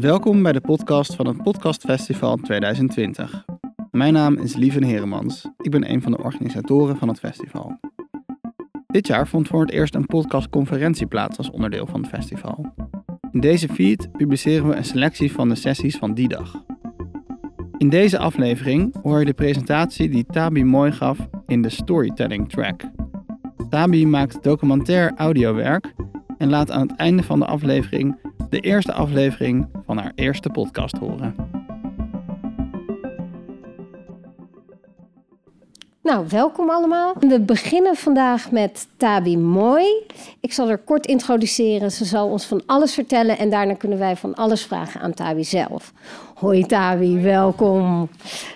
Welkom bij de podcast van het Podcastfestival 2020. Mijn naam is Lieven Heremans. Ik ben een van de organisatoren van het festival. Dit jaar vond voor het eerst een podcastconferentie plaats als onderdeel van het festival. In deze feed publiceren we een selectie van de sessies van die dag. In deze aflevering hoor je de presentatie die Tabi mooi gaf in de storytelling track. Tabi maakt documentair audiowerk en laat aan het einde van de aflevering de eerste aflevering van haar eerste podcast horen. Nou, welkom allemaal. We beginnen vandaag met Tabi Mooi. Ik zal haar kort introduceren. Ze zal ons van alles vertellen en daarna kunnen wij van alles vragen aan Tabi zelf. Hoi Tabi, welkom.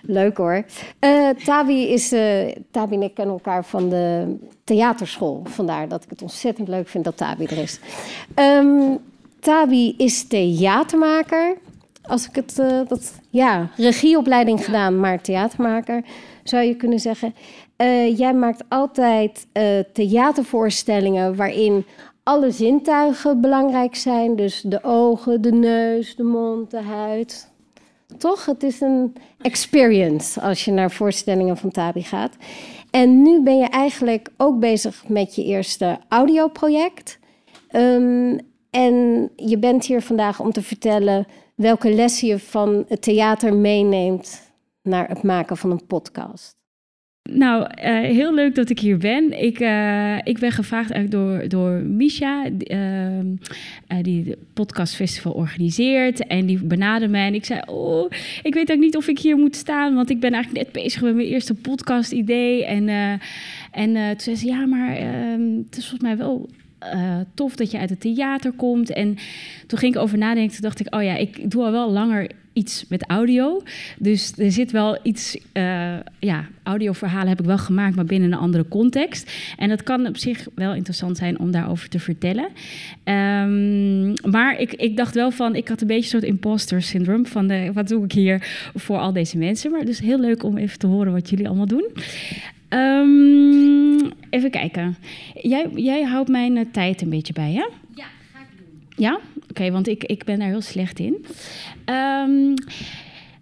Leuk hoor. Uh, Tabi, is, uh, Tabi en ik kennen elkaar van de theaterschool. Vandaar dat ik het ontzettend leuk vind dat Tabi er is. Um, Tabi is theatermaker. Als ik het, uh, dat, ja, regieopleiding gedaan, maar theatermaker zou je kunnen zeggen. Uh, jij maakt altijd uh, theatervoorstellingen waarin alle zintuigen belangrijk zijn. Dus de ogen, de neus, de mond, de huid. Toch? Het is een experience als je naar voorstellingen van Tabi gaat. En nu ben je eigenlijk ook bezig met je eerste audioproject. Um, en je bent hier vandaag om te vertellen welke lessen je van het theater meeneemt naar het maken van een podcast. Nou, uh, heel leuk dat ik hier ben. Ik, uh, ik ben gevraagd eigenlijk door, door Misha, uh, die het podcastfestival organiseert. En die benaderde mij en ik zei, oh, ik weet ook niet of ik hier moet staan. Want ik ben eigenlijk net bezig met mijn eerste podcast idee. En, en toen zei ze, ja, maar ehm, het is volgens mij wel uh, tof dat je uit het theater komt. En toen ging ik over nadenken. Toen dacht ik, oh ja, ik doe al wel langer iets met audio. Dus er zit wel iets, uh, ja, audioverhalen heb ik wel gemaakt, maar binnen een andere context. En dat kan op zich wel interessant zijn om daarover te vertellen. Um, maar ik, ik dacht wel van, ik had een beetje een soort imposter syndroom van de, wat doe ik hier voor al deze mensen. Maar dus heel leuk om even te horen wat jullie allemaal doen. Um, even kijken. Jij, jij houdt mijn uh, tijd een beetje bij, hè? Ja, ga ik doen. Ja? Oké, okay, want ik, ik ben daar heel slecht in. Um,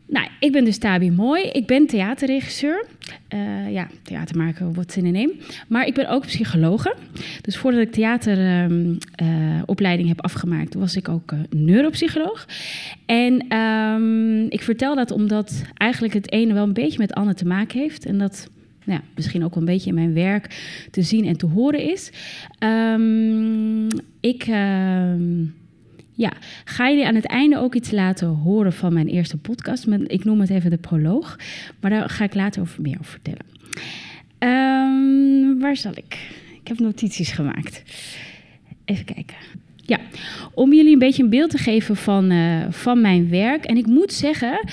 nou, ik ben dus Tabi Mooi. Ik ben theaterregisseur. Uh, ja, theatermaker, wat zin in neem. Maar ik ben ook psychologe. Dus voordat ik theateropleiding uh, heb afgemaakt, was ik ook uh, neuropsycholoog. En um, ik vertel dat omdat eigenlijk het ene wel een beetje met het andere te maken heeft. En dat nou, misschien ook een beetje in mijn werk te zien en te horen is. Um, ik uh, ja, ga jullie aan het einde ook iets laten horen van mijn eerste podcast. Ik noem het even de proloog, maar daar ga ik later over meer over vertellen. Um, waar zal ik? Ik heb notities gemaakt. Even kijken. Ja, om jullie een beetje een beeld te geven van, uh, van mijn werk. En ik moet zeggen,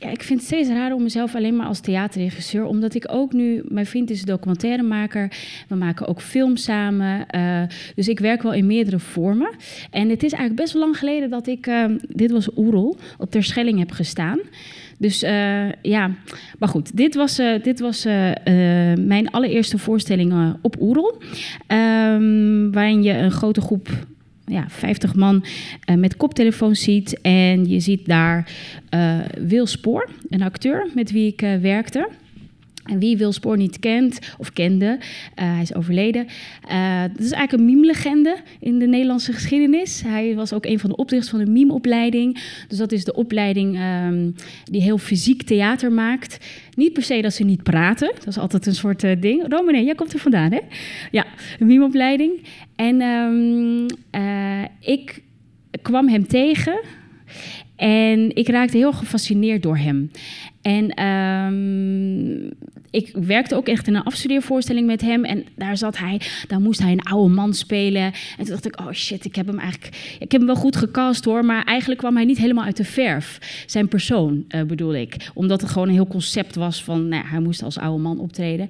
ja, ik vind het steeds raar om mezelf alleen maar als theaterregisseur, omdat ik ook nu, mijn vriend is documentairemaker, we maken ook films samen, uh, dus ik werk wel in meerdere vormen. En het is eigenlijk best wel lang geleden dat ik, uh, dit was Oerol, op Terschelling heb gestaan. Dus ja, maar goed, dit was, dit was mijn allereerste voorstelling op Oerol. Um, waarin je een grote groep ja, 50 man uh, met koptelefoon ziet. En je ziet daar uh, Wil Spoor, een acteur met wie ik uh, werkte. En wie Wil Spoor niet kent of kende, uh, hij is overleden. Uh, dat is eigenlijk een meme-legende in de Nederlandse geschiedenis. Hij was ook een van de oprichters van de meme-opleiding. Dus dat is de opleiding um, die heel fysiek theater maakt. Niet per se dat ze niet praten, dat is altijd een soort uh, ding. Romane, jij komt er vandaan, hè? Ja, een meme-opleiding. En um, ik kwam hem tegen en ik raakte heel gefascineerd door hem. En um, ik werkte ook echt in een afstudeervoorstelling met hem. En daar zat hij, daar moest hij een oude man spelen. En toen dacht ik, oh shit, ik heb hem eigenlijk... Ik heb hem wel goed gecast hoor, maar eigenlijk kwam hij niet helemaal uit de verf. Zijn persoon, uh, bedoel ik. Omdat het gewoon een heel concept was van, nou hij moest als oude man optreden.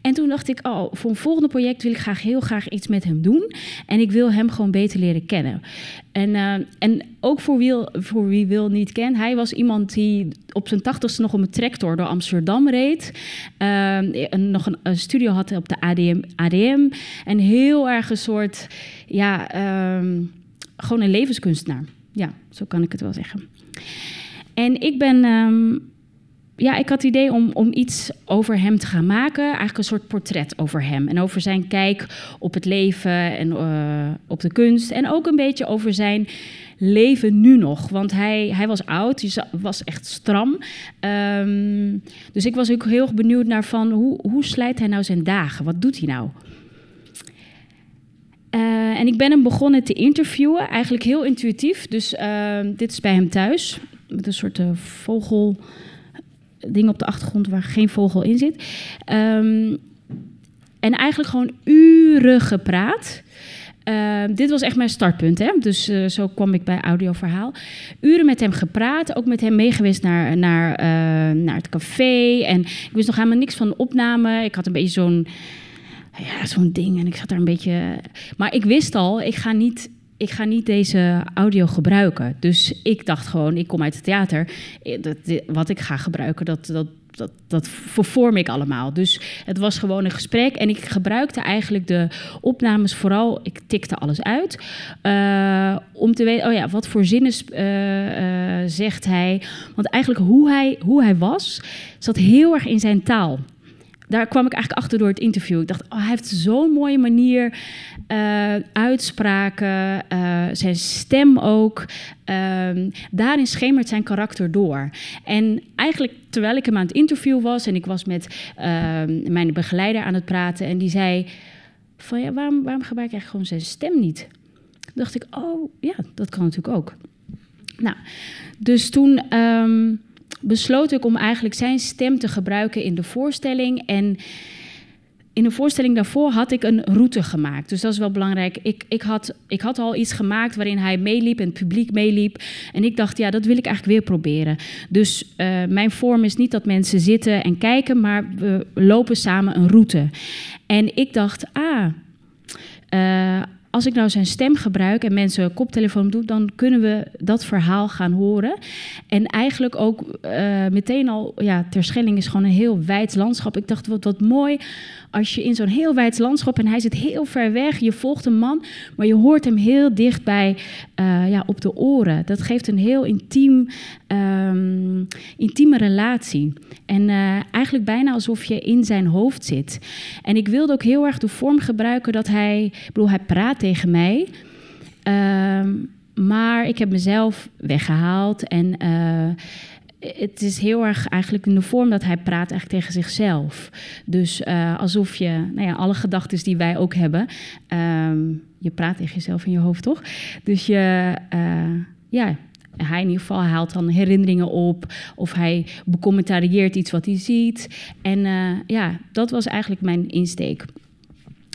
En toen dacht ik, oh, voor een volgende project wil ik graag heel graag iets met hem doen. En ik wil hem gewoon beter leren kennen. En, uh, en ook voor wie, voor wie wil niet kent, hij was iemand die op zijn tachtigste nog op een tractor door Amsterdam reed. Uh, en nog een, studio had op de ADM, ADM. En heel erg een soort, ja, um, gewoon een levenskunstenaar. Ja, zo kan ik het wel zeggen. En ik ben ehm, ja, ik had het idee om, om iets over hem te gaan maken. Eigenlijk een soort portret over hem. En over zijn kijk op het leven en uh, op de kunst. En ook een beetje over zijn leven nu nog. Want hij, hij was oud, hij was echt stram. Um, dus ik was ook heel erg benieuwd naar van hoe, hoe slijt hij nou zijn dagen? Wat doet hij nou? Uh, en ik ben hem begonnen te interviewen, eigenlijk heel intuïtief. Dus uh, dit is bij hem thuis, met een soort uh, vogel ding op de achtergrond waar geen vogel in zit. Um, en eigenlijk gewoon uren gepraat. Uh, dit was echt mijn startpunt, hè? dus uh, zo kwam ik bij audioverhaal. Uren met hem gepraat, ook met hem meegeweest naar, naar, uh, naar het café. En ik wist nog helemaal niks van de opname. Ik had een beetje zo'n ja, zo'n ding en ik zat daar een beetje... Maar ik wist al, ik ga niet ik ga niet deze audio gebruiken. Dus ik dacht gewoon, ik kom uit het theater. Dat, wat ik ga gebruiken, dat, dat, dat, dat vervorm ik allemaal. Dus het was gewoon een gesprek. En ik gebruikte eigenlijk de opnames vooral... Ik tikte alles uit. Uh, om te weten, oh ja, wat voor zinnen uh, uh, zegt hij. Want eigenlijk hoe hij, hoe hij was, zat heel erg in zijn taal daar kwam ik eigenlijk achter door het interview. Ik dacht, oh, hij heeft zo'n mooie manier, uh, uitspraken, uh, zijn stem ook. Uh, daarin schemert zijn karakter door. En eigenlijk terwijl ik hem aan het interview was en ik was met ehm, mijn begeleider aan het praten en die zei van ja, waarom, waarom gebruik ik eigenlijk gewoon zijn stem niet? Dacht ik, oh ja, dat kan natuurlijk ook. Nou, dus toen um, besloot ik om eigenlijk zijn stem te gebruiken in de voorstelling. En in de voorstelling daarvoor had ik een route gemaakt. Dus dat is wel belangrijk. Ik, ik, had, ik had al iets gemaakt waarin hij meeliep en het publiek meeliep. En ik dacht, ja, dat wil ik eigenlijk weer proberen. Dus uh, mijn vorm is niet dat mensen zitten en kijken, maar we lopen samen een route. En ik dacht, ah. Uh, als ik nou zijn stem gebruik en mensen koptelefoon doen, dan kunnen we dat verhaal gaan horen. En eigenlijk ook uh, meteen al, ja, Terschelling is gewoon een heel wijd landschap. Ik dacht, wat, wat mooi als je in zo'n heel wijd landschap en hij zit heel ver weg, je volgt een man, maar je hoort hem heel dichtbij uh, ja, op de oren. Dat geeft een heel intiem, um, intieme relatie. En uh, eigenlijk bijna alsof je in zijn hoofd zit. En ik wilde ook heel erg de vorm gebruiken dat hij, ik bedoel, hij praat tegen mij. Uh, maar ik heb mezelf weggehaald en uh, het is heel erg eigenlijk in de vorm dat hij praat eigenlijk tegen zichzelf. Dus uh, alsof je, nou ja, alle gedachten die wij ook hebben, um, je praat tegen jezelf in je hoofd, toch? Dus je, uh, ja, hij in ieder geval haalt dan herinneringen op of hij becommentarieert iets wat hij ziet. En uh, ja, dat was eigenlijk mijn insteek.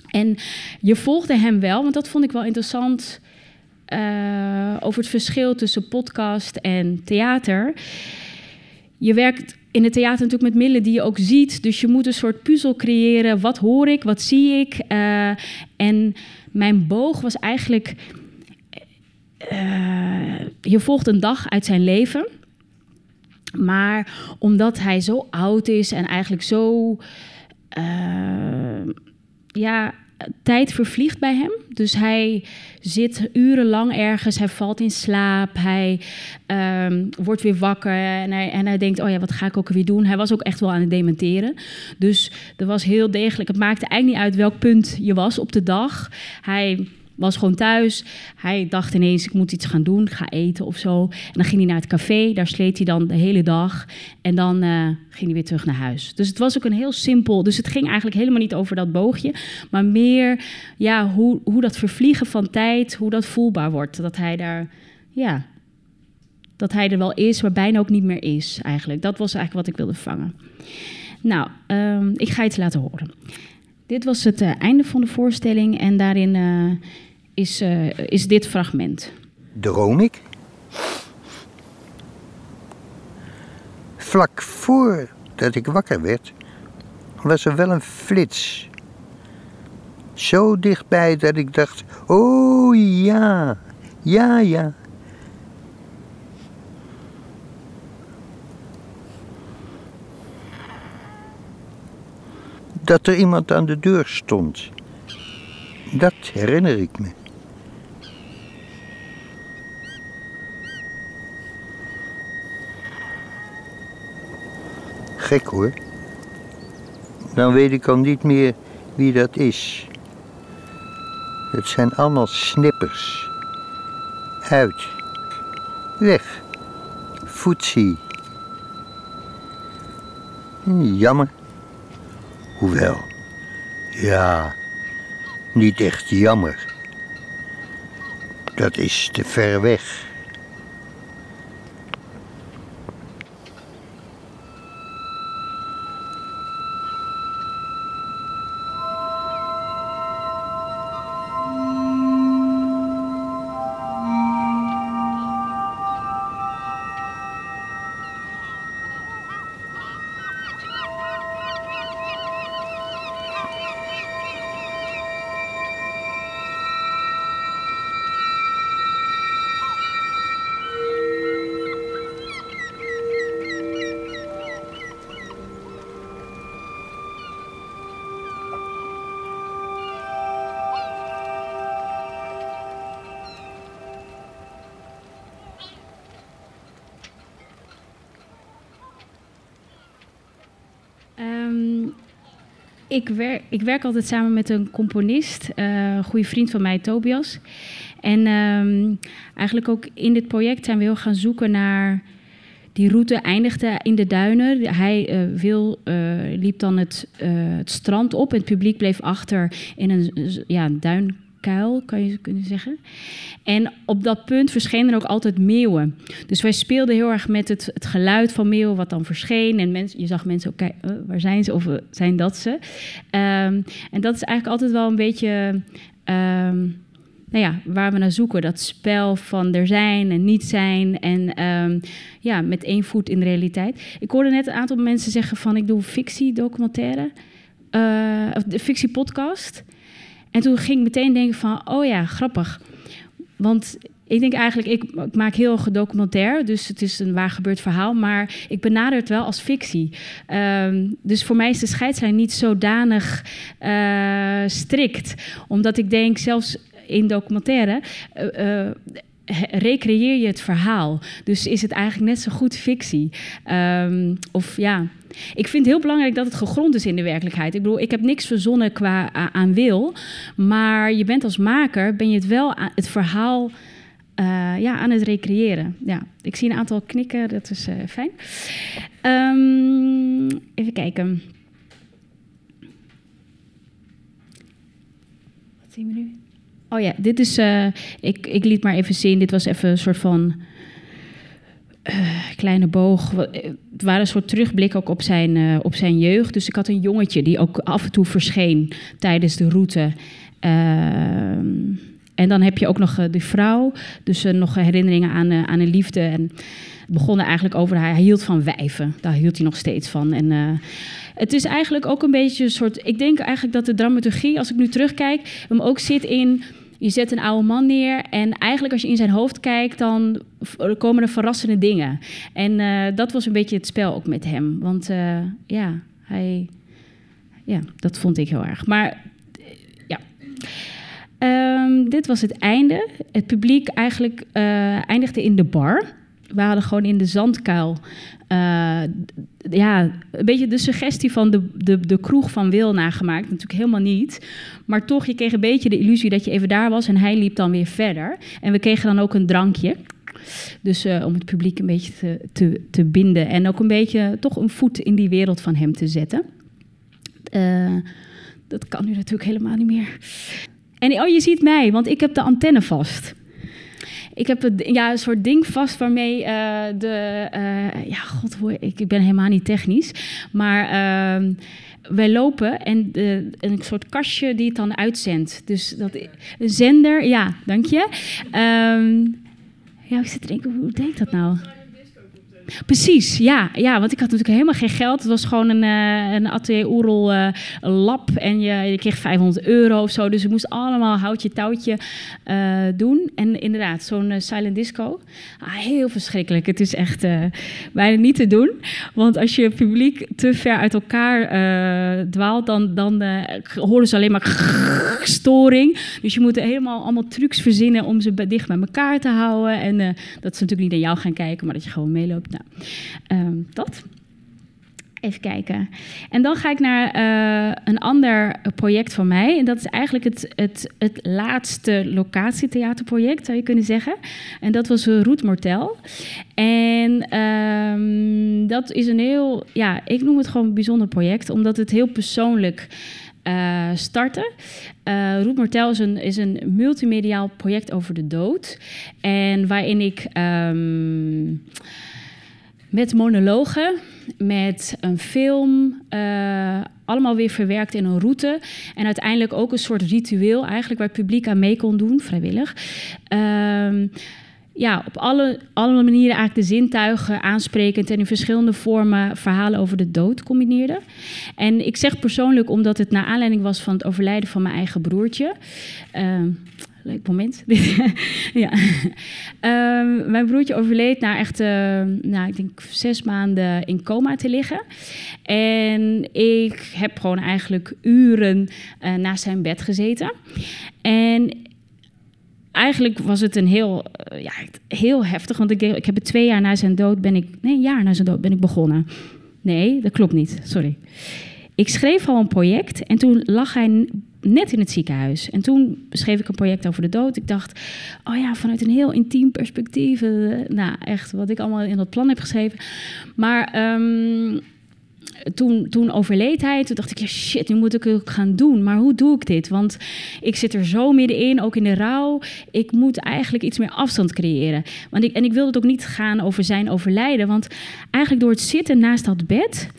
En je volgde hem wel, want dat vond ik wel interessant uh, over het verschil tussen podcast en theater. Je werkt in het theater natuurlijk met middelen die je ook ziet. Dus je moet een soort puzzel creëren. Wat hoor ik? Wat zie ik? Uh, en mijn boog was eigenlijk. Uh, je volgt een dag uit zijn leven. Maar omdat hij zo oud is en eigenlijk zo. Uh, ja, tijd vervliegt bij hem. Dus hij zit urenlang ergens, hij valt in slaap, hij um, wordt weer wakker en hij, en hij denkt, oh ja, wat ga ik ook weer doen? Hij was ook echt wel aan het dementeren. Dus er was heel degelijk, het maakte eigenlijk niet uit welk punt je was op de dag. Hij was gewoon thuis. Hij dacht ineens, ik moet iets gaan doen, ga eten of zo. En dan ging hij naar het café, daar sleet hij dan de hele dag. En dan uh, ging hij weer terug naar huis. Dus het was ook een heel simpel... Dus het ging eigenlijk helemaal niet over dat boogje. Maar meer ja, hoe, hoe dat vervliegen van tijd, hoe dat voelbaar wordt. Dat hij daar, ja... Dat hij er wel is, maar bijna ook niet meer is eigenlijk. Dat was eigenlijk wat ik wilde vangen. Nou, um, ik ga iets laten horen. Dit was het uh, einde van de voorstelling en daarin uh, is, uh, is dit fragment. Droom ik? Vlak voordat ik wakker werd, was er wel een flits. Zo dichtbij dat ik dacht: oh ja, ja, ja. dat er iemand aan de deur stond. Dat herinner ik me. Gek hoor. Dan weet ik al niet meer wie dat is. Het zijn allemaal snippers. Uit. Weg. Foetsie. Jammer. Hoewel, ja, niet echt jammer. Dat is te ver weg. Ik, werk, ik werk altijd samen met een componist, eh, een goede vriend van mij, Tobias. En ehm, eigenlijk ook in dit project zijn we heel gaan zoeken naar die route eindigde in de duinen. Hij eh, wil, eh, liep dan het, het strand op. Het publiek bleef achter in een ja, een duinkuil, kan je kunnen zeggen. En op dat punt verschenen er ook altijd meeuwen. Dus wij speelden heel erg met het, het geluid van meeuwen wat dan verscheen. En mensen, je zag mensen ook kijken, eh, waar zijn ze of eh, zijn dat ze? Ehm, en dat is eigenlijk altijd wel een beetje... ehm, nou ja, waar we naar zoeken. Dat spel van er zijn en niet zijn. En ehm, ja, met één voet in de realiteit. Ik hoorde net een aantal mensen zeggen van ik doe fictie documentaire. eh, of de fictie podcast. En toen ging ik meteen denken van, oh ja, grappig. Want ik denk eigenlijk, ik, maak heel erg documentair, dus het is een waar gebeurd verhaal, maar ik benader het wel als fictie. Ehm, dus voor mij is de scheidslijn niet zodanig eh, strikt, omdat ik denk, zelfs in documentaire, he- recreëer je het verhaal. Dus is het eigenlijk net zo goed fictie. Ehm, of ja, ik vind het heel belangrijk dat het gegrond is in de werkelijkheid. Ik bedoel, ik heb niks verzonnen qua a- aan wil, maar je bent als maker, ben je het wel het verhaal eh, ja, aan het recreëren. Ja, ik zie een aantal knikken, dat is eh, fijn. Ehm, even kijken. Wat zien we nu? Oh ja, dit is. eh, ik, ik liet maar even zien. Dit was even een soort van. Eh, kleine boog. Eh, Het waren een soort terugblik ook op zijn, eh, op zijn jeugd. Dus ik had een jongetje die ook af en toe verscheen tijdens de route. Ehm, en dan heb je ook nog de vrouw. Dus nog herinneringen aan, aan een liefde. En het begon er eigenlijk over. Hij, hield van wijven. Daar hield hij nog steeds van. En het is eigenlijk ook een beetje een soort. Ik denk eigenlijk dat de dramaturgie, als ik nu terugkijk, hem ook zit in. Je zet een oude man neer en eigenlijk als je in zijn hoofd kijkt, dan komen er verrassende dingen. En eh, dat was een beetje het spel ook met hem. Want eh, ja, hij. Ja, dat vond ik heel erg. Maar eh, ja. Ehm, dit was het einde. Het publiek eigenlijk eindigde in de bar. We hadden gewoon in de zandkuil. D- ja, een beetje de suggestie van de, de, de kroeg van Wil nagemaakt. Natuurlijk helemaal niet. Maar toch, je kreeg een beetje de illusie dat je even daar was en hij liep dan weer verder. En we kregen dan ook een drankje. Dus eh, om het publiek een beetje te, te, te binden. En ook een beetje toch een voet in die wereld van hem te zetten. Eh, dat kan nu natuurlijk helemaal niet meer. En oh, je ziet mij, want ik heb de antenne vast. Ik heb het, ja, een soort ding vast waarmee eh, de. eh, ja, god, hoe- ik, ik ben helemaal niet technisch. Maar ehm, wij lopen en een soort kastje die het dan uitzendt. Dus dat, een zender, ja, dank je. Ehm, ja, ik zit te denken, hoe deed dat nou? Precies, ja, ja, want ik had natuurlijk helemaal geen geld. Het was gewoon een, eh, een atelier Oerol eh, en je, kreeg 500 euro of zo. Dus je moest allemaal houtje touwtje eh, doen. En inderdaad, zo'n silent disco. Ah, heel verschrikkelijk. Het is echt bijna niet te doen. Want als je publiek te ver uit elkaar dwaalt, dan, dan horen ze alleen maar storing. Dus je moet helemaal allemaal trucs verzinnen om ze dicht bij elkaar te houden. En dat ze natuurlijk niet naar jou gaan kijken, maar dat je gewoon meeloopt. Nou, ehm, dat. Even kijken. En dan ga ik naar eh, een ander project van mij. En dat is eigenlijk het, het, het laatste locatietheaterproject, zou je kunnen zeggen. En dat was uh, Roet Mortel. En ehm, dat is een heel, ja, ik noem het gewoon een bijzonder project, omdat het heel persoonlijk uh, starten. Uh, Roet Mortel is een, is een multimediaal project over de dood. En waarin ik um, met monologen, met een film, uh, allemaal weer verwerkt in een route. En uiteindelijk ook een soort ritueel, eigenlijk waar het publiek aan mee kon doen, vrijwillig. Um, ja, op alle, alle manieren eigenlijk de zintuigen aansprekend en in verschillende vormen verhalen over de dood combineerde. En ik zeg persoonlijk omdat het naar aanleiding was van het overlijden van mijn eigen broertje. Uh, leuk moment. ja. Um, mijn broertje overleed na echt, uh, nou, ik denk zes maanden in coma te liggen. En ik heb gewoon eigenlijk uren uh, naast zijn bed gezeten. En eigenlijk was het een heel, uh, ja, heel heftig. Want ik, ik heb het twee jaar na zijn dood ben ik. Nee, een jaar na zijn dood ben ik begonnen. Nee, dat klopt niet. Sorry. Ik schreef al een project en toen lag hij net in het ziekenhuis. En toen schreef ik een project over de dood. Ik dacht, oh ja, vanuit een heel intiem perspectief. Uh, nou, echt wat ik allemaal in dat plan heb geschreven. Maar um, toen, toen overleed hij. Toen dacht ik, ja shit, nu moet ik het gaan doen. Maar hoe doe ik dit? Want ik zit er zo middenin, ook in de rouw. Ik moet eigenlijk iets meer afstand creëren. Want ik, en ik wilde het ook niet gaan over zijn overlijden. Want eigenlijk door het zitten naast dat bed...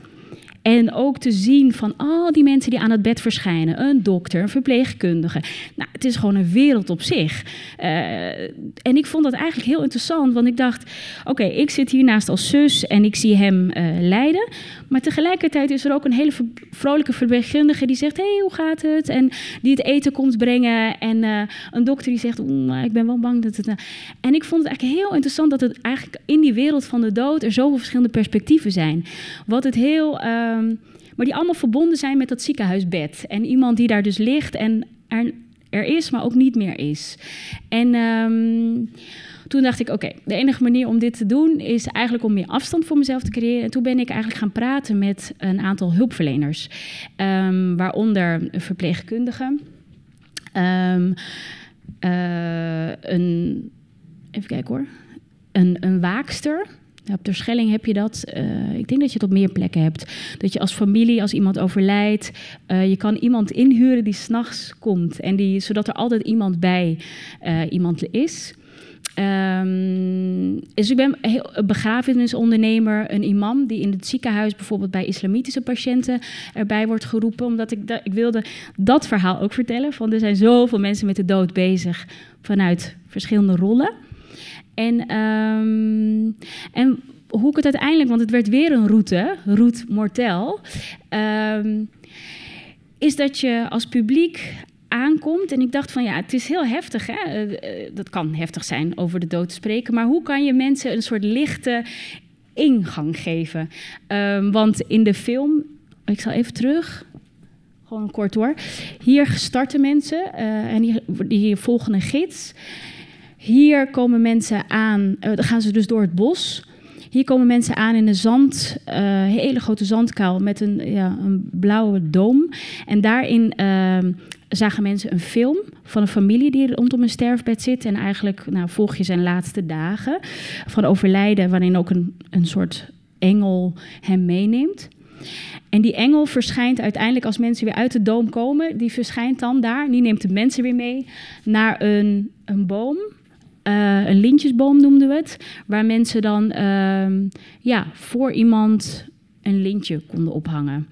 En ook te zien van al die mensen die aan het bed verschijnen. Een dokter, een verpleegkundige. Nou, het is gewoon een wereld op zich. Uh, en ik vond dat eigenlijk heel interessant. Want ik dacht, oké, ik zit hier naast als zus en ik zie hem uh, lijden. Maar tegelijkertijd is er ook een hele vrolijke verpleegkundige die zegt... hé, hey, hoe gaat het? En die het eten komt brengen. En uh, een dokter die zegt, ik ben wel bang dat het... En ik vond het eigenlijk heel interessant dat het eigenlijk in die wereld van de dood... er zoveel verschillende perspectieven zijn. Wat het heel... Um, maar die allemaal verbonden zijn met dat ziekenhuisbed. En iemand die daar dus ligt en er, er is, maar ook niet meer is. En um, toen dacht ik, oké, de enige manier om dit te doen is eigenlijk om meer afstand voor mezelf te creëren. En toen ben ik eigenlijk gaan praten met een aantal hulpverleners, um, waaronder een verpleegkundige, uh, een, even kijken hoor, een, een waakster. Op Terschelling heb je dat. Uh, ik denk dat je het op meer plekken hebt. Dat je als familie, als iemand overlijdt, uh, je kan iemand inhuren die s'nachts komt. En die, zodat er altijd iemand bij uh, iemand is. Um, dus ik ben een begrafenisondernemer, een imam die in het ziekenhuis bijvoorbeeld bij islamitische patiënten erbij wordt geroepen. Omdat ik, ik wilde dat verhaal ook vertellen. Van er zijn zoveel mensen met de dood bezig vanuit verschillende rollen. En, um, en hoe ik het uiteindelijk, want het werd weer een route, route mortel, um, is dat je als publiek aankomt. En ik dacht van ja, het is heel heftig. Hè? Dat kan heftig zijn over de dood te spreken. Maar hoe kan je mensen een soort lichte ingang geven? Um, want in de film, ik zal even terug. Gewoon kort hoor. Hier starten mensen uh, en die, die volgen een gids. Hier komen mensen aan, uh, dan gaan ze dus door het bos. Hier komen mensen aan in een zand, uh, hele grote zandkuil met een, ja, een blauwe doom. En daarin uh, zagen mensen een film van een familie die rondom een sterfbed zit. En eigenlijk nou, volg je zijn laatste dagen van overlijden, waarin ook een, een soort engel hem meeneemt. En die engel verschijnt uiteindelijk als mensen weer uit de doom komen. Die verschijnt dan daar, die neemt de mensen weer mee naar een, een boom. Uh, een lintjesboom noemden we het. Waar mensen dan uh, ja, voor iemand een lintje konden ophangen.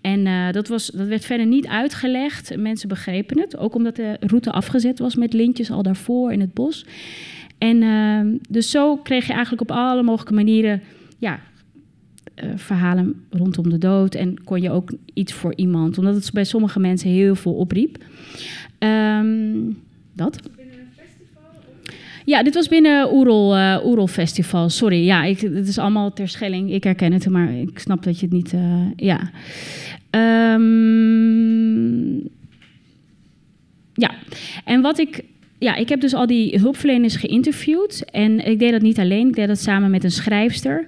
En uh, dat, was, dat werd verder niet uitgelegd. Mensen begrepen het. Ook omdat de route afgezet was met lintjes al daarvoor in het bos. En uh, dus zo kreeg je eigenlijk op alle mogelijke manieren ja, uh, verhalen rondom de dood. En kon je ook iets voor iemand. Omdat het bij sommige mensen heel veel opriep. Um, dat. Ja, dit was binnen Oerol, uh, Festival. Sorry, ja, ik, het is allemaal ter schelling. Ik herken het, maar ik snap dat je het niet... Uh, ja. Um, ja, en wat ik... Ja, ik heb dus al die hulpverleners geïnterviewd. En ik deed dat niet alleen. Ik deed dat samen met een schrijfster.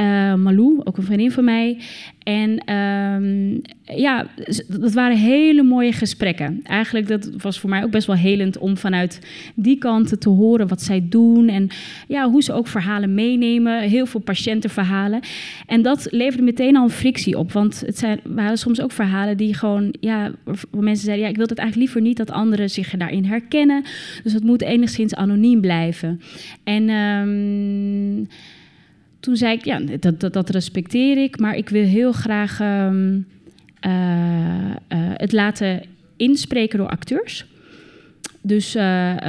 Uh, Malou, ook een vriendin van mij. En ehm, ja, dat waren hele mooie gesprekken. Eigenlijk dat was voor mij ook best wel helend om vanuit die kanten te horen wat zij doen en ja, hoe ze ook verhalen meenemen. Heel veel patiëntenverhalen. En dat leverde meteen al een frictie op, want het zijn, waren soms ook verhalen die gewoon, ja, waar mensen zeiden, ja, ik wil het eigenlijk liever niet dat anderen zich daarin herkennen. Dus het moet enigszins anoniem blijven. En um, toen zei ik, ja, dat, dat, respecteer ik, maar ik wil heel graag um, uh, uh, het laten inspreken door acteurs. Dus, uh,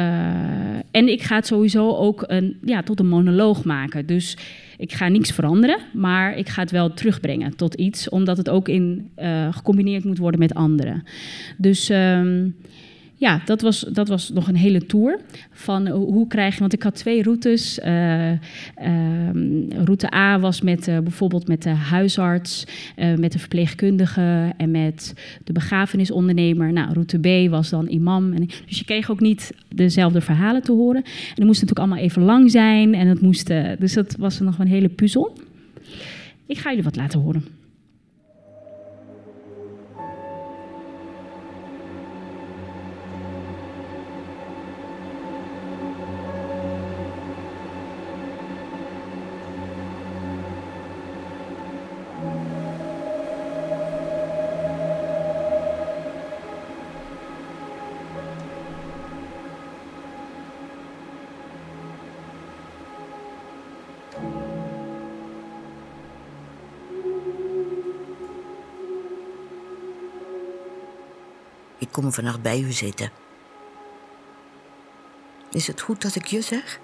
en ik ga het sowieso ook een, ja, tot een monoloog maken. Dus ik ga niks veranderen, maar ik ga het wel terugbrengen tot iets, omdat het ook in, gecombineerd moet worden met anderen. Dus. Um, ja, dat was, dat was nog een hele tour. Van hoe krijg je, want ik had twee routes. Uh, uh, route A was met uh, bijvoorbeeld met de huisarts, met de verpleegkundige en met de begrafenisondernemer. Nou, route B was dan imam. En, dus je kreeg ook niet dezelfde verhalen te horen. En die moesten natuurlijk allemaal even lang zijn. En het moest, dus dat was nog een hele puzzel. Ik ga jullie wat laten horen. Kom vannacht bij u zitten. Is het goed dat ik je zeg?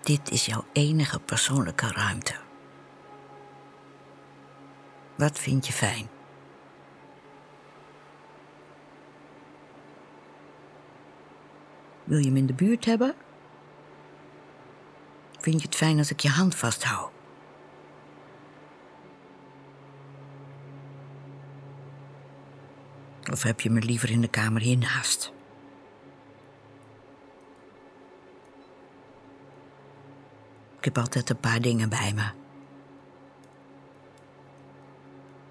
Dit is jouw enige persoonlijke ruimte. Wat vind je fijn? Wil je hem in de buurt hebben? Vind je het fijn als ik je hand vasthoud? Of heb je me liever in de kamer hiernaast? Ik heb altijd een paar dingen bij me.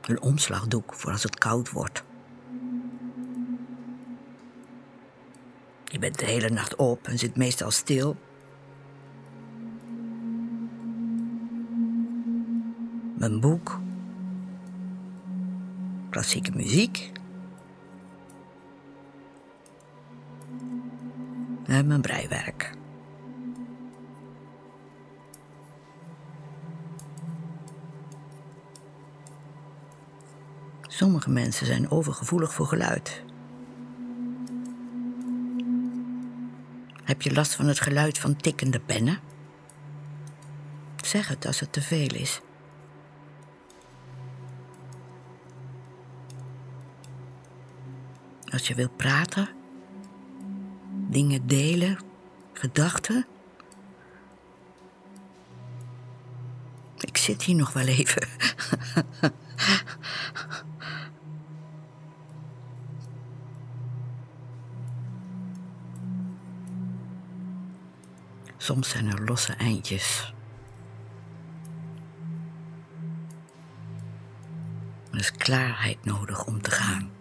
Een omslagdoek voor als het koud wordt. Je bent de hele nacht op en zit meestal stil. Mijn boek. Klassieke muziek. En mijn breiwerk. Sommige mensen zijn overgevoelig voor geluid. Heb je last van het geluid van tikkende pennen? Zeg het als het te veel is. Als je wilt praten, dingen delen, gedachten. Ik zit hier nog wel even. Soms zijn er losse eindjes. Er is klaarheid nodig om te gaan.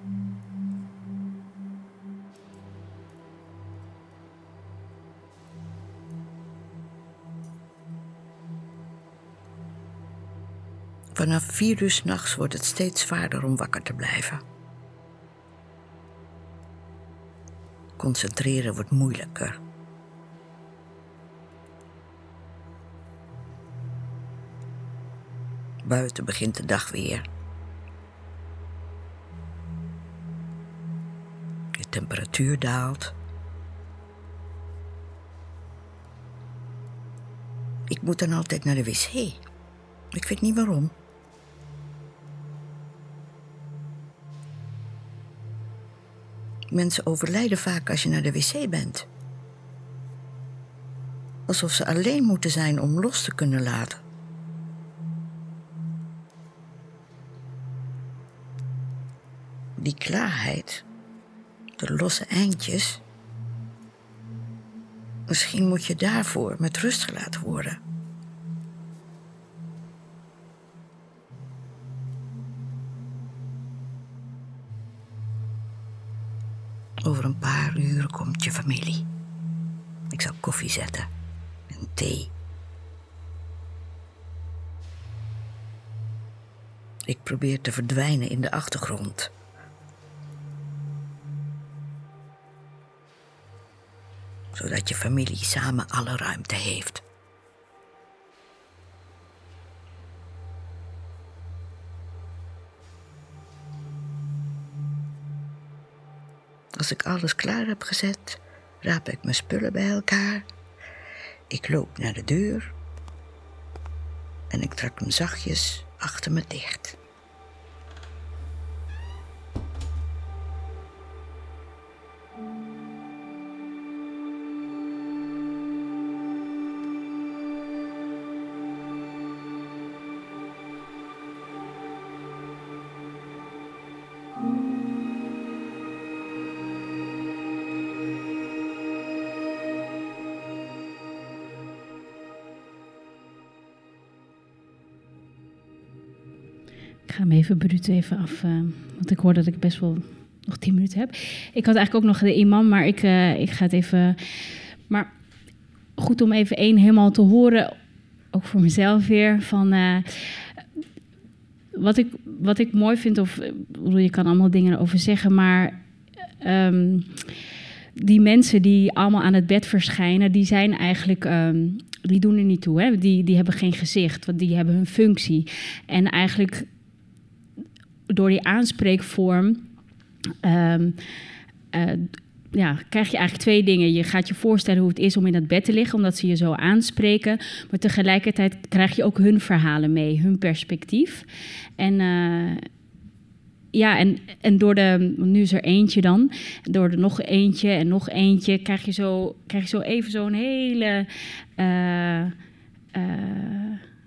Vanaf vier uur s'nachts wordt het steeds zwaarder om wakker te blijven. Concentreren wordt moeilijker. Buiten begint de dag weer. De temperatuur daalt. Ik moet dan altijd naar de wc. Ik weet niet waarom. Mensen overlijden vaak als je naar de wc bent. Alsof ze alleen moeten zijn om los te kunnen laten. Die klaarheid, de losse eindjes. Misschien moet je daarvoor met rust gelaten worden. Over een paar uur komt je familie. Ik zal koffie zetten en thee. Ik probeer te verdwijnen in de achtergrond. Zodat je familie samen alle ruimte heeft. Als ik alles klaar heb gezet, raap ik mijn spullen bij elkaar. Ik loop naar de deur en ik trek hem zachtjes achter me dicht. Even bruut even af, eh, want ik hoor dat ik best wel nog tien minuten heb. Ik had eigenlijk ook nog de imam, maar ik, eh, ik ga het even... Maar goed om even één helemaal te horen, ook voor mezelf weer, van... eh, wat, ik, wat ik mooi vind, of bedoel, je kan allemaal dingen over zeggen, maar... ehm, die mensen die allemaal aan het bed verschijnen, die zijn eigenlijk, ehm, die doen er niet toe. Hè? Die, die hebben geen gezicht, want die hebben hun functie. En eigenlijk door die aanspreekvorm ehm, eh, ja, krijg je eigenlijk twee dingen. Je gaat je voorstellen hoe het is om in dat bed te liggen, omdat ze je zo aanspreken. Maar tegelijkertijd krijg je ook hun verhalen mee, hun perspectief. En eh, ja, en, en door de, nu is er eentje dan, door er nog eentje en nog eentje, krijg je zo, krijg je zo even zo'n hele, eh,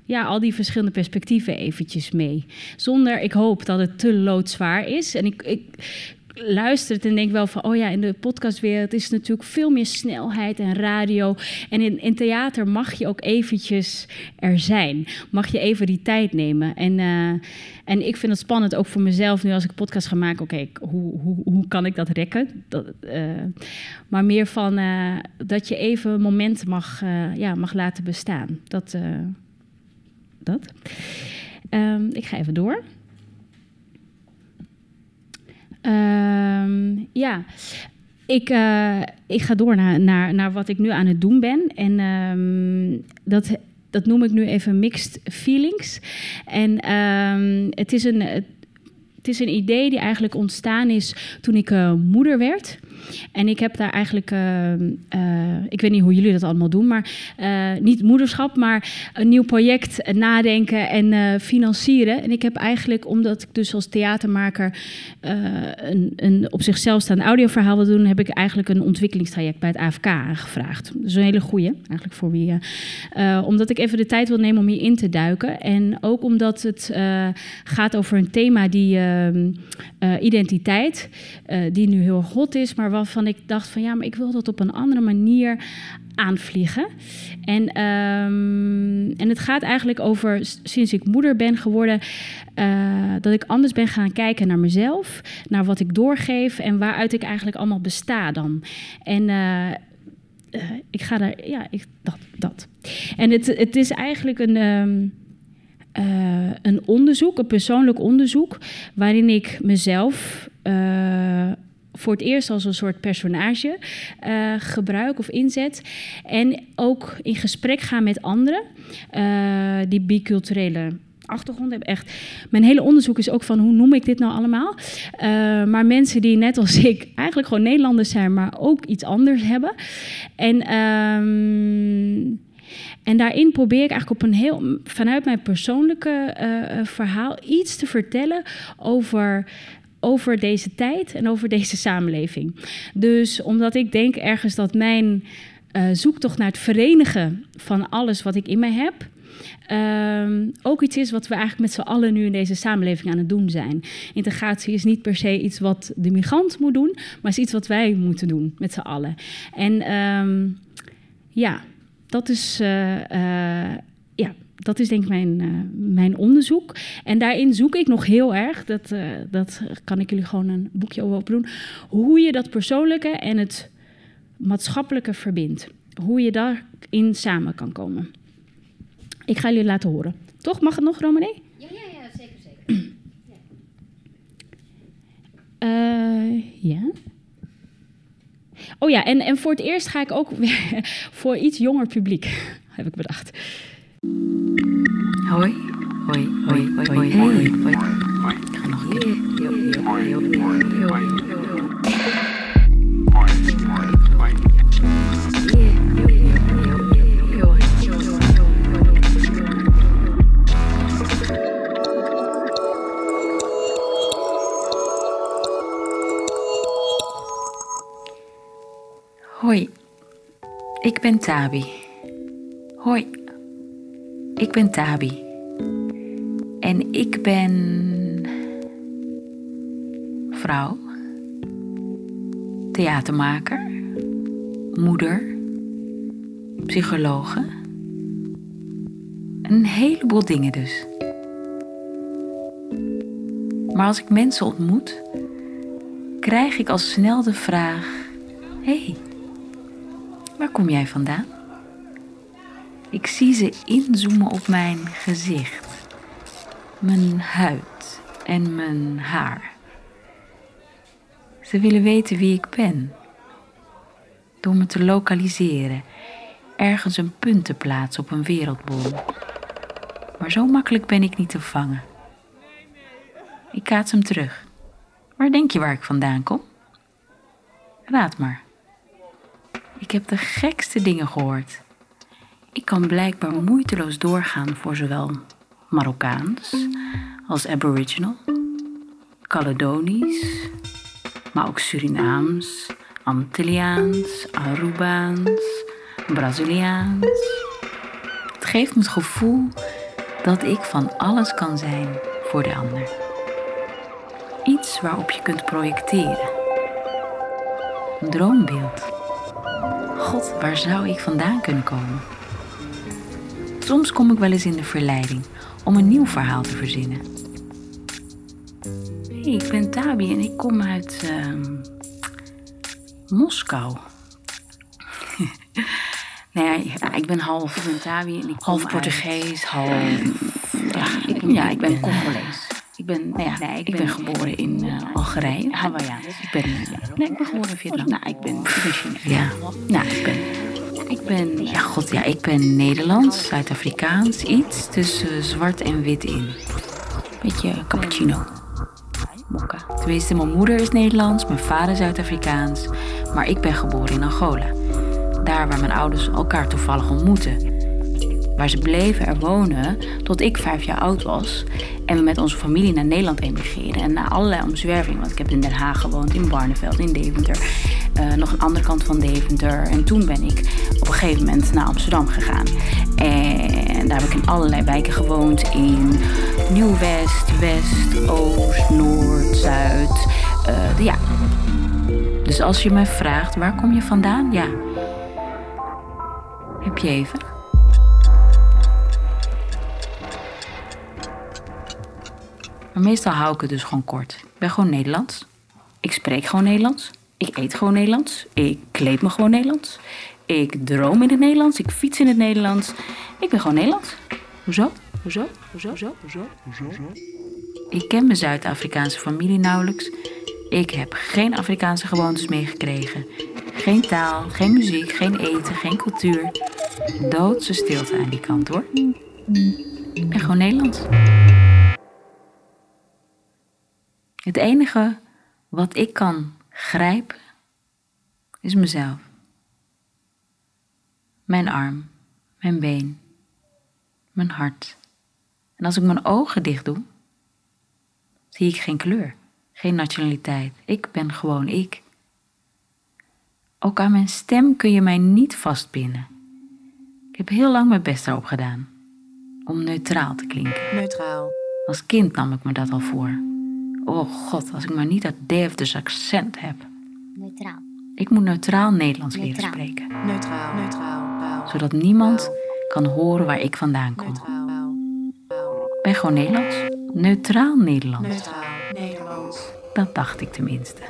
ja, al die verschillende perspectieven eventjes mee. Zonder, ik hoop dat het te loodzwaar is. En ik, ik luister het en denk wel van, oh ja, in de podcastwereld is natuurlijk veel meer snelheid en radio. En in, in theater mag je ook eventjes er zijn. Mag je even die tijd nemen. En, eh, en ik vind het spannend, ook voor mezelf, nu als ik podcast ga maken. Oké, hoe, hoe, hoe kan ik dat rekken? Dat, eh, maar meer van eh, dat je even een moment mag, ja, mag laten bestaan. Dat. Dat. Ehm, ik ga even door. Ehm, ja, ik, eh, ik ga door naar, naar, naar wat ik nu aan het doen ben. En ehm, dat, dat noem ik nu even mixed feelings. En het, is een, het is een idee die eigenlijk ontstaan is toen ik eh, moeder werd. En ik heb daar eigenlijk, eh, eh, ik weet niet hoe jullie dat allemaal doen, maar niet moederschap, maar een nieuw project nadenken en financieren. En ik heb eigenlijk, omdat ik dus als theatermaker een, een op zichzelf staand audioverhaal wil doen, heb ik eigenlijk een ontwikkelingstraject bij het AFK aangevraagd. Dus een hele goeie, eigenlijk voor wie. omdat ik even de tijd wil nemen om hierin te duiken. En ook omdat het gaat over een thema die ehm, eh, identiteit, eh, die nu heel hot is, maar waarvan ik dacht van ja, maar ik wil dat op een andere manier aanvliegen. En, ehm, en het gaat eigenlijk over, sinds ik moeder ben geworden, eh, dat ik anders ben gaan kijken naar mezelf, naar wat ik doorgeef en waaruit ik eigenlijk allemaal besta dan. En ik ga daar, ja, ik, dat, dat. En het, het is eigenlijk een. ehm, eh, een onderzoek, een persoonlijk onderzoek, waarin ik mezelf eh, voor het eerst als een soort personage eh, gebruik of inzet. En ook in gesprek gaan met anderen die biculturele achtergrond hebben. Echt, mijn hele onderzoek is ook van hoe noem ik dit nou allemaal? Maar mensen die net als ik eigenlijk gewoon Nederlanders zijn, maar ook iets anders hebben. En ehm, en daarin probeer ik eigenlijk op een heel, vanuit mijn persoonlijke eh, eh, verhaal iets te vertellen over, over deze tijd en over deze samenleving. Dus omdat ik denk ergens dat mijn eh, zoektocht naar het verenigen van alles wat ik in mij heb. ehm, ook iets is wat we eigenlijk met z'n allen nu in deze samenleving aan het doen zijn. Integratie is niet per se iets wat de migrant moet doen, maar is iets wat wij moeten doen met z'n allen. En ehm, ja, dat is, eh, eh, ja, dat is denk ik mijn, eh, mijn onderzoek. En daarin zoek ik nog heel erg, dat, dat kan ik jullie gewoon een boekje over doen, hoe je dat persoonlijke en het maatschappelijke verbindt. Hoe je daarin samen kan komen. Ik ga jullie laten horen. Toch? Mag het nog, Romané? Ja, ja, ja, zeker, zeker. Ja. Oh ja, en, en voor het eerst ga ik ook weer voor iets jonger publiek, heb ik bedacht. Hoi. Hoi, hoi, hoi, hoi, hoi, hoi. Ik ga nog een keer. Hoi, ik ben Tabi. Hoi, ik ben Tabi. En ik ben vrouw, theatermaker, moeder, psychologe. Een heleboel dingen dus. Maar als ik mensen ontmoet, krijg ik al snel de vraag: hey, waar kom jij vandaan? Ik zie ze inzoomen op mijn gezicht, mijn huid en mijn haar. Ze willen weten wie ik ben. Door me te lokaliseren, ergens een punt te plaatsen op een wereldbol. Maar zo makkelijk ben ik niet te vangen. Ik kaats hem terug. Waar denk je waar ik vandaan kom? Raad maar. Ik heb de gekste dingen gehoord. Ik kan blijkbaar moeiteloos doorgaan voor zowel Marokkaans als Aboriginal, Caledonisch, maar ook Surinaams, Antilliaans, Arubaans, Braziliaans. Het geeft me het gevoel dat ik van alles kan zijn voor de ander. Iets waarop je kunt projecteren. Een droombeeld. God, waar zou ik vandaan kunnen komen? Soms kom ik wel eens in de verleiding om een nieuw verhaal te verzinnen. Hey, ik ben Tabi en ik kom uit ehm, Moskou. nee, ja, ik ben half, ik ben Tabi en ik half uit- Portugees, half. Ja, ik, ja, ik ben Congolees. Ik ben, nou ja, nee, ik, ben, geboren in eh, Algerije. Ik ben, eh, nee, ik ben geboren in Vietnam. Nou, ik ben, ik ben Chinees. Ja, nou, ik ben, ik ben, ja, god, ja, ik ben Nederlands, Zuid-Afrikaans, iets tussen zwart en wit in. Beetje cappuccino. Mokka. Tenminste, mijn moeder is Nederlands, mijn vader Zuid-Afrikaans, maar ik ben geboren in Angola. Daar waar mijn ouders elkaar toevallig ontmoetten. Waar ze bleven er wonen tot ik vijf jaar oud was. En we met onze familie naar Nederland emigreerden. En na allerlei omzwervingen, want ik heb in Den Haag gewoond, in Barneveld, in Deventer. eh, nog een andere kant van Deventer. En toen ben ik op een gegeven moment naar Amsterdam gegaan. En daar heb ik in allerlei wijken gewoond. In Nieuw-West, West, Oost, Noord, Zuid. eh, ja. Dus als je mij vraagt, waar kom je vandaan? Ja. Heb je even? Maar meestal hou ik het dus gewoon kort. Ik ben gewoon Nederlands. Ik spreek gewoon Nederlands. Ik eet gewoon Nederlands. Ik kleed me gewoon Nederlands. Ik droom in het Nederlands. Ik fiets in het Nederlands. Ik ben gewoon Nederlands. Hoezo? Hoezo? Hoezo? Hoezo? Hoezo? Ik ken mijn Zuid-Afrikaanse familie nauwelijks. Ik heb geen Afrikaanse gewoontes meegekregen. Geen taal, geen muziek, geen eten, geen cultuur. Doodse stilte aan die kant hoor. Ik ben gewoon Nederlands. Het enige wat ik kan grijpen is mezelf. Mijn arm, mijn been, mijn hart. En als ik mijn ogen dicht doe, zie ik geen kleur, geen nationaliteit. Ik ben gewoon ik. Ook aan mijn stem kun je mij niet vastpinnen. Ik heb heel lang mijn best erop gedaan om neutraal te klinken. Neutraal. Als kind nam ik me dat al voor. Oh god, als ik maar niet dat Deventers accent heb. Neutraal. Ik moet neutraal Nederlands leren spreken. Neutraal. Neutraal. Zodat niemand kan horen waar ik vandaan kom. Neutraal. ben gewoon Nederlands. Neutraal Nederlands. Neutraal Nederlands. Dat dacht ik tenminste.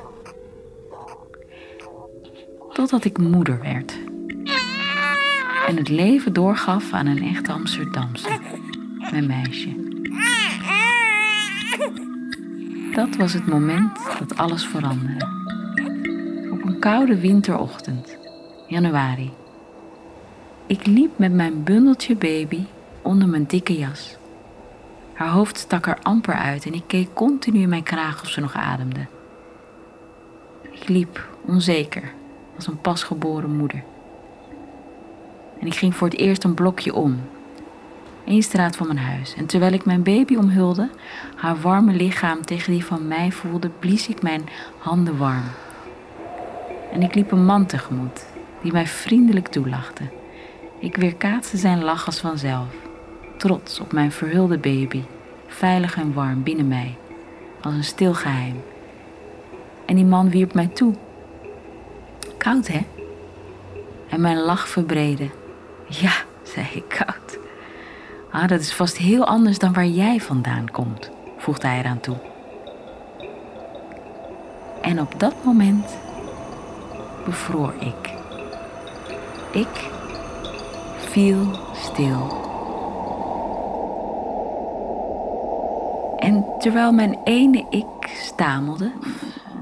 Totdat ik moeder werd. En het leven doorgaf aan een echt Amsterdamse. Mijn meisje. Dat was het moment dat alles veranderde. Op een koude winterochtend, januari. Ik liep met mijn bundeltje baby onder mijn dikke jas. Haar hoofd stak er amper uit en ik keek continu in mijn kraag of ze nog ademde. Ik liep, onzeker, als een pasgeboren moeder. En ik ging voor het eerst een blokje om. Eén straat van mijn huis. En terwijl ik mijn baby omhulde, haar warme lichaam tegen die van mij voelde, blies ik mijn handen warm. En ik liep een man tegemoet, die mij vriendelijk toelachte. Ik weerkaatste zijn lach als vanzelf, trots op mijn verhulde baby, veilig en warm binnen mij, als een stil geheim. En die man wierp mij toe. Koud, hè? En mijn lach verbreedde. Ja, zei ik, koud. Ah, dat is vast heel anders dan waar jij vandaan komt, voegde hij eraan toe. En op dat moment bevroor ik. Ik viel stil. En terwijl mijn ene ik stamelde,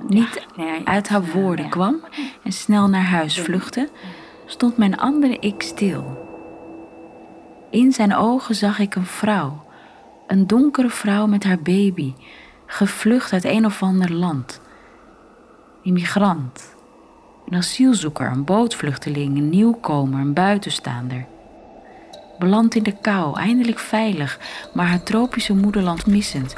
niet uit haar woorden kwam en snel naar huis vluchtte, stond mijn andere ik stil. In zijn ogen zag ik een vrouw, een donkere vrouw met haar baby, gevlucht uit een of ander land. Immigrant, een asielzoeker, een bootvluchteling, een nieuwkomer, een buitenstaander. Beland in de kou, eindelijk veilig, maar haar tropische moederland missend.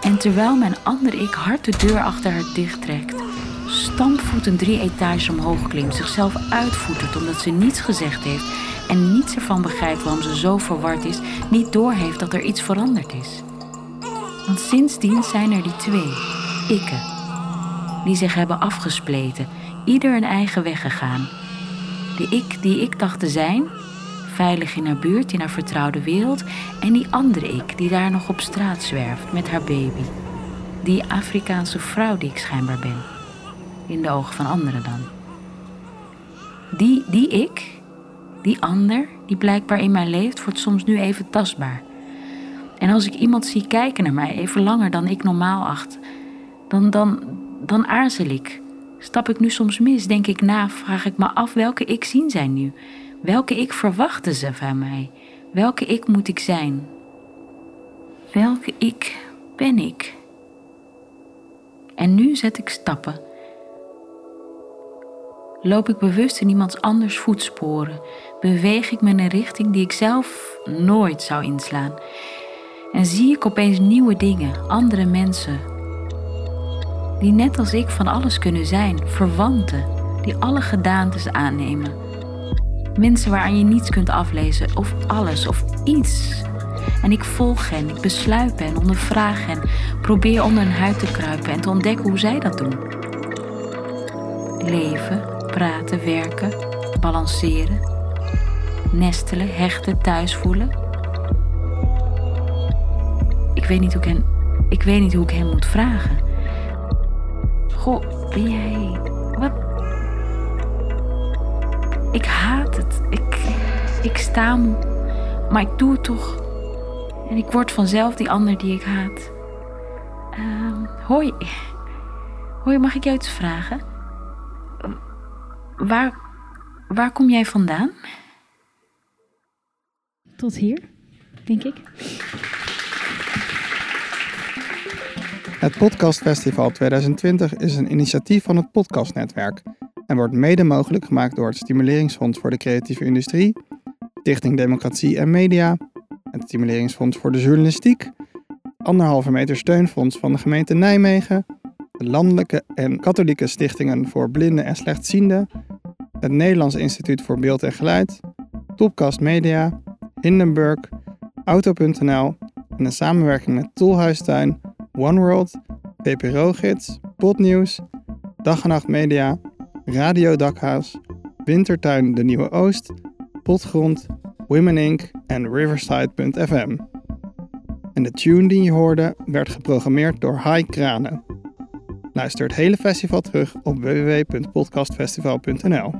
En terwijl mijn andere ik hard de deur achter haar dichttrekt, stampvoetend drie etages omhoog klimt, zichzelf uitvoetert omdat ze niets gezegd heeft en niets ervan begrijpt waarom ze zo verward is, niet doorheeft dat er iets veranderd is. Want sindsdien zijn er die twee, ikken, die zich hebben afgespleten, ieder een eigen weg gegaan. De ik die ik dacht te zijn, veilig in haar buurt, in haar vertrouwde wereld, en die andere ik die daar nog op straat zwerft met haar baby. Die Afrikaanse vrouw die ik schijnbaar ben, in de ogen van anderen dan. Die, die ik, die ander, die blijkbaar in mij leeft, wordt soms nu even tastbaar. En als ik iemand zie kijken naar mij even langer dan ik normaal acht, dan, dan, dan aarzel ik. Stap ik nu soms mis, denk ik na, vraag ik me af welke ik zien zij nu. Welke ik verwachten ze van mij? Welke ik moet ik zijn? Welke ik ben ik? En nu zet ik stappen. Loop ik bewust in iemands anders voetsporen? Beweeg ik me in een richting die ik zelf nooit zou inslaan? En zie ik opeens nieuwe dingen, andere mensen, die net als ik van alles kunnen zijn, verwanten, die alle gedaantes aannemen. Mensen waaraan je niets kunt aflezen, of alles, of iets. En ik volg hen, ik besluip hen, ondervraag hen, probeer onder hun huid te kruipen en te ontdekken hoe zij dat doen. Leven, praten, werken, balanceren, nestelen, hechten, thuis voelen. Ik weet niet hoe ik hen, ik weet niet hoe ik hen moet vragen. Goh, ben jij. Wat? Ik haat het. Ik, ik sta moe. Maar ik doe het toch. En ik word vanzelf die ander die ik haat. Ehm, hoi. Hoi, mag ik jou iets vragen? Waar, waar kom jij vandaan? Tot hier, denk ik. Het Podcastfestival 2020 is een initiatief van het Podcastnetwerk en wordt mede mogelijk gemaakt door het Stimuleringsfonds voor de Creatieve Industrie, Stichting Democratie en Media, het Stimuleringsfonds voor de Journalistiek, anderhalve meter steunfonds van de gemeente Nijmegen, de Landelijke en Katholieke Stichtingen voor Blinden en Slechtzienden, het Nederlands Instituut voor Beeld en Geluid, Topcast Media, Hindenburg, Auto.nl en een samenwerking met Tolhuistuin, OneWorld, VPRO-gids, Podnieuws, Dag en Nacht Media, Radio Dakhuis, Wintertuin De Nieuwe Oost, Potgrond, Women Inc. en Riverside.fm. En de tune die je hoorde werd geprogrammeerd door Hai Kranen. Luister het hele festival terug op www.podcastfestival.nl.